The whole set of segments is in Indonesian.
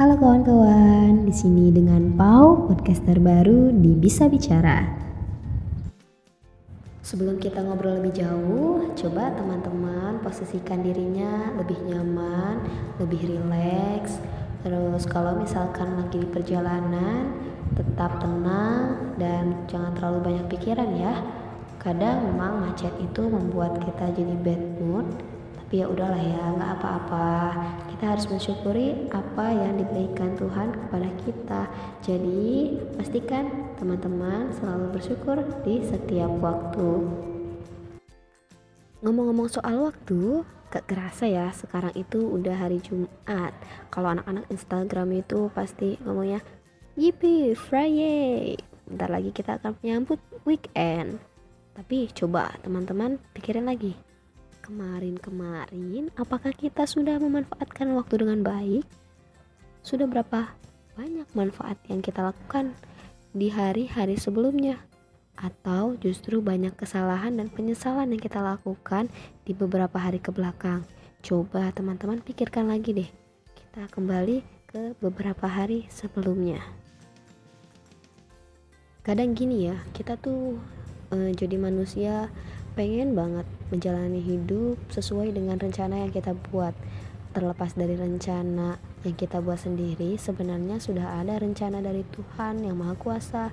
Halo kawan-kawan, di sini dengan Pau, podcaster baru di Bisa Bicara. Sebelum kita ngobrol lebih jauh, coba teman-teman posisikan dirinya lebih nyaman, lebih rileks. Terus kalau misalkan lagi di perjalanan, tetap tenang dan jangan terlalu banyak pikiran ya. Kadang memang macet itu membuat kita jadi bad mood, tapi ya udahlah ya nggak apa-apa. Kita harus mensyukuri apa yang diberikan Tuhan kepada kita. Jadi pastikan teman-teman selalu bersyukur di setiap waktu. Ngomong-ngomong soal waktu gak kerasa ya sekarang itu udah hari Jumat. Kalau anak-anak Instagram itu pasti ngomongnya Yippee Friday. Bentar lagi kita akan menyambut weekend. Tapi coba teman-teman pikirin lagi kemarin-kemarin apakah kita sudah memanfaatkan waktu dengan baik? Sudah berapa banyak manfaat yang kita lakukan di hari-hari sebelumnya? Atau justru banyak kesalahan dan penyesalan yang kita lakukan di beberapa hari ke belakang? Coba teman-teman pikirkan lagi deh. Kita kembali ke beberapa hari sebelumnya. Kadang gini ya, kita tuh uh, jadi manusia pengen banget menjalani hidup sesuai dengan rencana yang kita buat. Terlepas dari rencana yang kita buat sendiri sebenarnya sudah ada rencana dari Tuhan yang Maha Kuasa.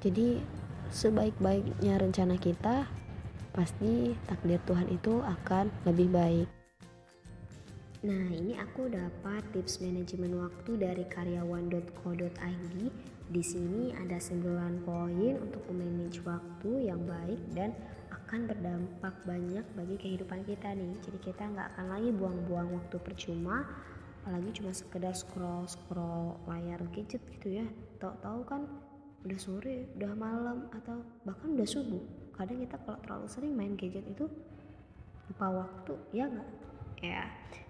Jadi sebaik-baiknya rencana kita pasti takdir Tuhan itu akan lebih baik. Nah, ini aku dapat tips manajemen waktu dari karyawan.co.id. Di sini ada 9 poin untuk memanage waktu yang baik dan akan berdampak banyak bagi kehidupan kita nih. Jadi kita nggak akan lagi buang-buang waktu percuma apalagi cuma sekedar scroll scroll layar gadget gitu ya. Tahu-tahu kan udah sore udah malam atau bahkan udah subuh. Kadang kita kalau terlalu sering main gadget itu lupa waktu ya nggak ya.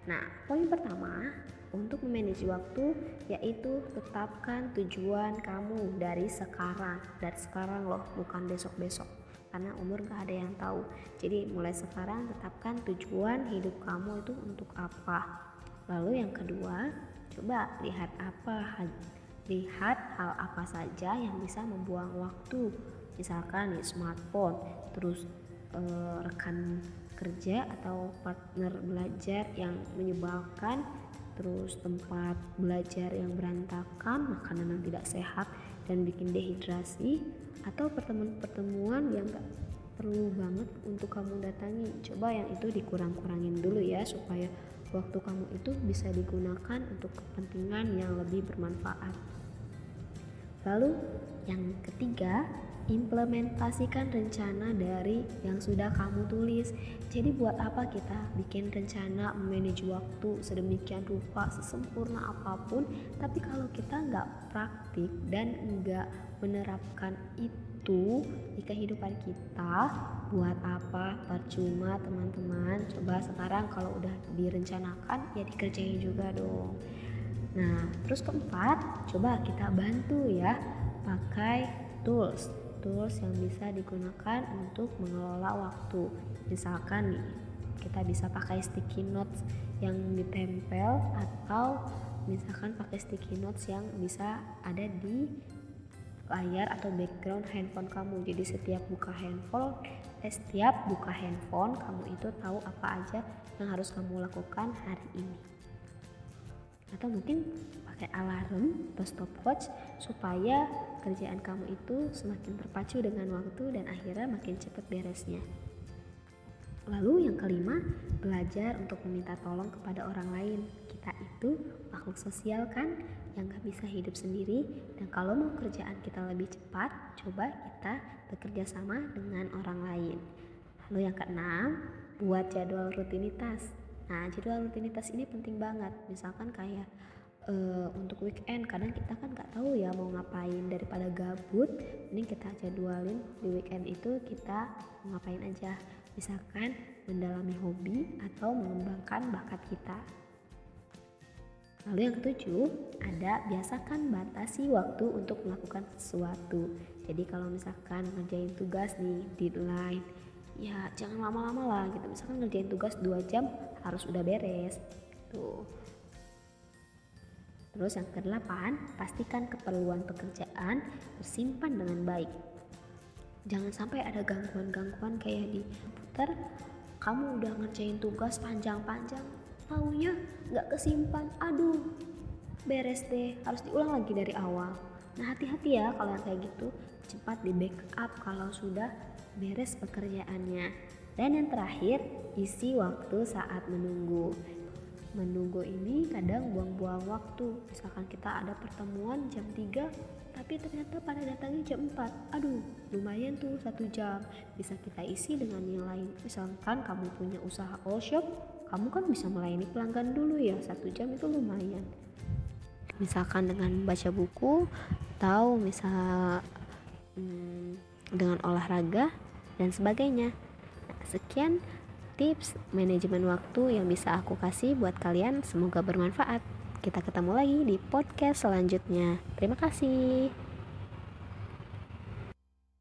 Nah poin pertama untuk memanage waktu yaitu tetapkan tujuan kamu dari sekarang dari sekarang loh bukan besok-besok. Karena umur gak ada yang tahu. Jadi mulai sekarang tetapkan tujuan hidup kamu itu untuk apa. Lalu yang kedua coba lihat apa lihat hal apa saja yang bisa membuang waktu. Misalkan nih smartphone terus eh, rekan kerja atau partner belajar yang menyebalkan terus tempat belajar yang berantakan makanan yang tidak sehat dan bikin dehidrasi atau pertemuan-pertemuan yang gak perlu banget untuk kamu datangi. Coba yang itu dikurang-kurangin dulu ya supaya waktu kamu itu bisa digunakan untuk kepentingan yang lebih bermanfaat. Lalu yang ketiga implementasikan rencana dari yang sudah kamu tulis. Jadi buat apa kita bikin rencana manage waktu sedemikian rupa sesempurna apa pun, tapi kalau kita nggak praktik dan nggak menerapkan itu di kehidupan kita buat apa? Percuma teman-teman. Coba sekarang kalau udah direncanakan ya dikerjain juga dong. Nah terus keempat coba kita bantu ya pakai tools tools yang bisa digunakan untuk mengelola waktu. Misalkan nih kita bisa pakai sticky notes yang ditempel atau misalkan pakai sticky notes yang bisa ada di layar atau background handphone kamu. Jadi setiap buka handphone eh, setiap buka handphone kamu itu tahu apa aja yang harus kamu lakukan hari ini atau mungkin pakai alarm atau stopwatch supaya kerjaan kamu itu semakin terpacu dengan waktu dan akhirnya makin cepat beresnya. Lalu yang kelima belajar untuk meminta tolong kepada orang lain. Kita itu makhluk sosial kan yang gak bisa hidup sendiri. Dan kalau mau kerjaan kita lebih cepat coba kita bekerja sama dengan orang lain. Lalu yang keenam buat jadwal rutinitas nah jadwal rutinitas ini penting banget misalkan kayak uh, untuk weekend kadang kita kan nggak tahu ya mau ngapain daripada gabut ini kita jadwalin di weekend itu kita mau ngapain aja misalkan mendalami hobi atau mengembangkan bakat kita Lalu yang ketujuh, ada biasakan batasi waktu untuk melakukan sesuatu. Jadi kalau misalkan ngerjain tugas di deadline, ya jangan lama-lama lah gitu. Misalkan ngerjain tugas 2 jam harus udah beres. Tuh. Terus yang kedelapan, pastikan keperluan pekerjaan tersimpan dengan baik. Jangan sampai ada gangguan-gangguan kayak di komputer, kamu udah ngerjain tugas panjang-panjang, taunya nggak kesimpan, aduh, beres deh, harus diulang lagi dari awal. Nah hati-hati ya kalau yang kayak gitu, cepat di backup kalau sudah beres pekerjaannya. Dan yang terakhir, isi waktu saat menunggu. Menunggu ini kadang buang-buang waktu. Misalkan kita ada pertemuan jam 3 tapi ternyata pada datangnya jam 4 aduh lumayan tuh satu jam. Bisa kita isi dengan yang lain. Misalkan kamu punya usaha all shop kamu kan bisa melayani pelanggan dulu ya. Satu jam itu lumayan. Misalkan dengan baca buku atau misal hmm, dengan olahraga dan sebagainya sekian tips manajemen waktu yang bisa aku kasih buat kalian. Semoga bermanfaat. Kita ketemu lagi di podcast selanjutnya. Terima kasih.